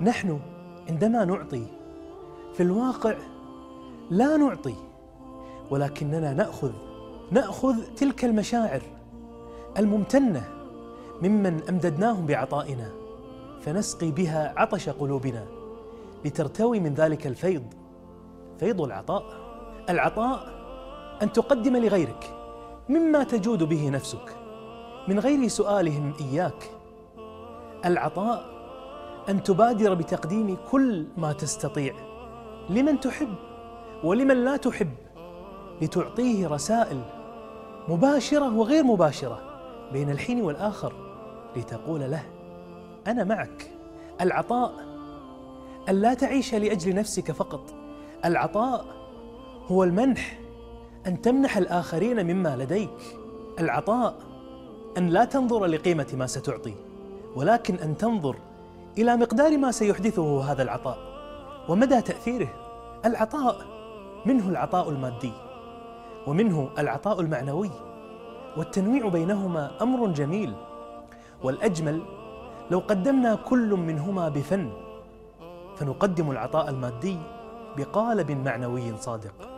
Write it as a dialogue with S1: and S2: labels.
S1: نحن عندما نعطي في الواقع لا نعطي ولكننا نأخذ نأخذ تلك المشاعر الممتنة ممن أمددناهم بعطائنا فنسقي بها عطش قلوبنا لترتوي من ذلك الفيض فيض العطاء. العطاء أن تقدم لغيرك مما تجود به نفسك من غير سؤالهم إياك. العطاء أن تبادر بتقديم كل ما تستطيع. لمن تحب ولمن لا تحب لتعطيه رسائل مباشرة وغير مباشرة بين الحين والآخر لتقول له أنا معك. العطاء أن لا تعيش لأجل نفسك فقط. العطاء هو المنح أن تمنح الآخرين مما لديك. العطاء أن لا تنظر لقيمة ما ستعطي ولكن أن تنظر إلى مقدار ما سيحدثه هذا العطاء. ومدى تأثيره؟ العطاء منه العطاء المادي ومنه العطاء المعنوي والتنويع بينهما أمر جميل. والأجمل لو قدمنا كل منهما بفن فنقدم العطاء المادي بقالب معنوي صادق.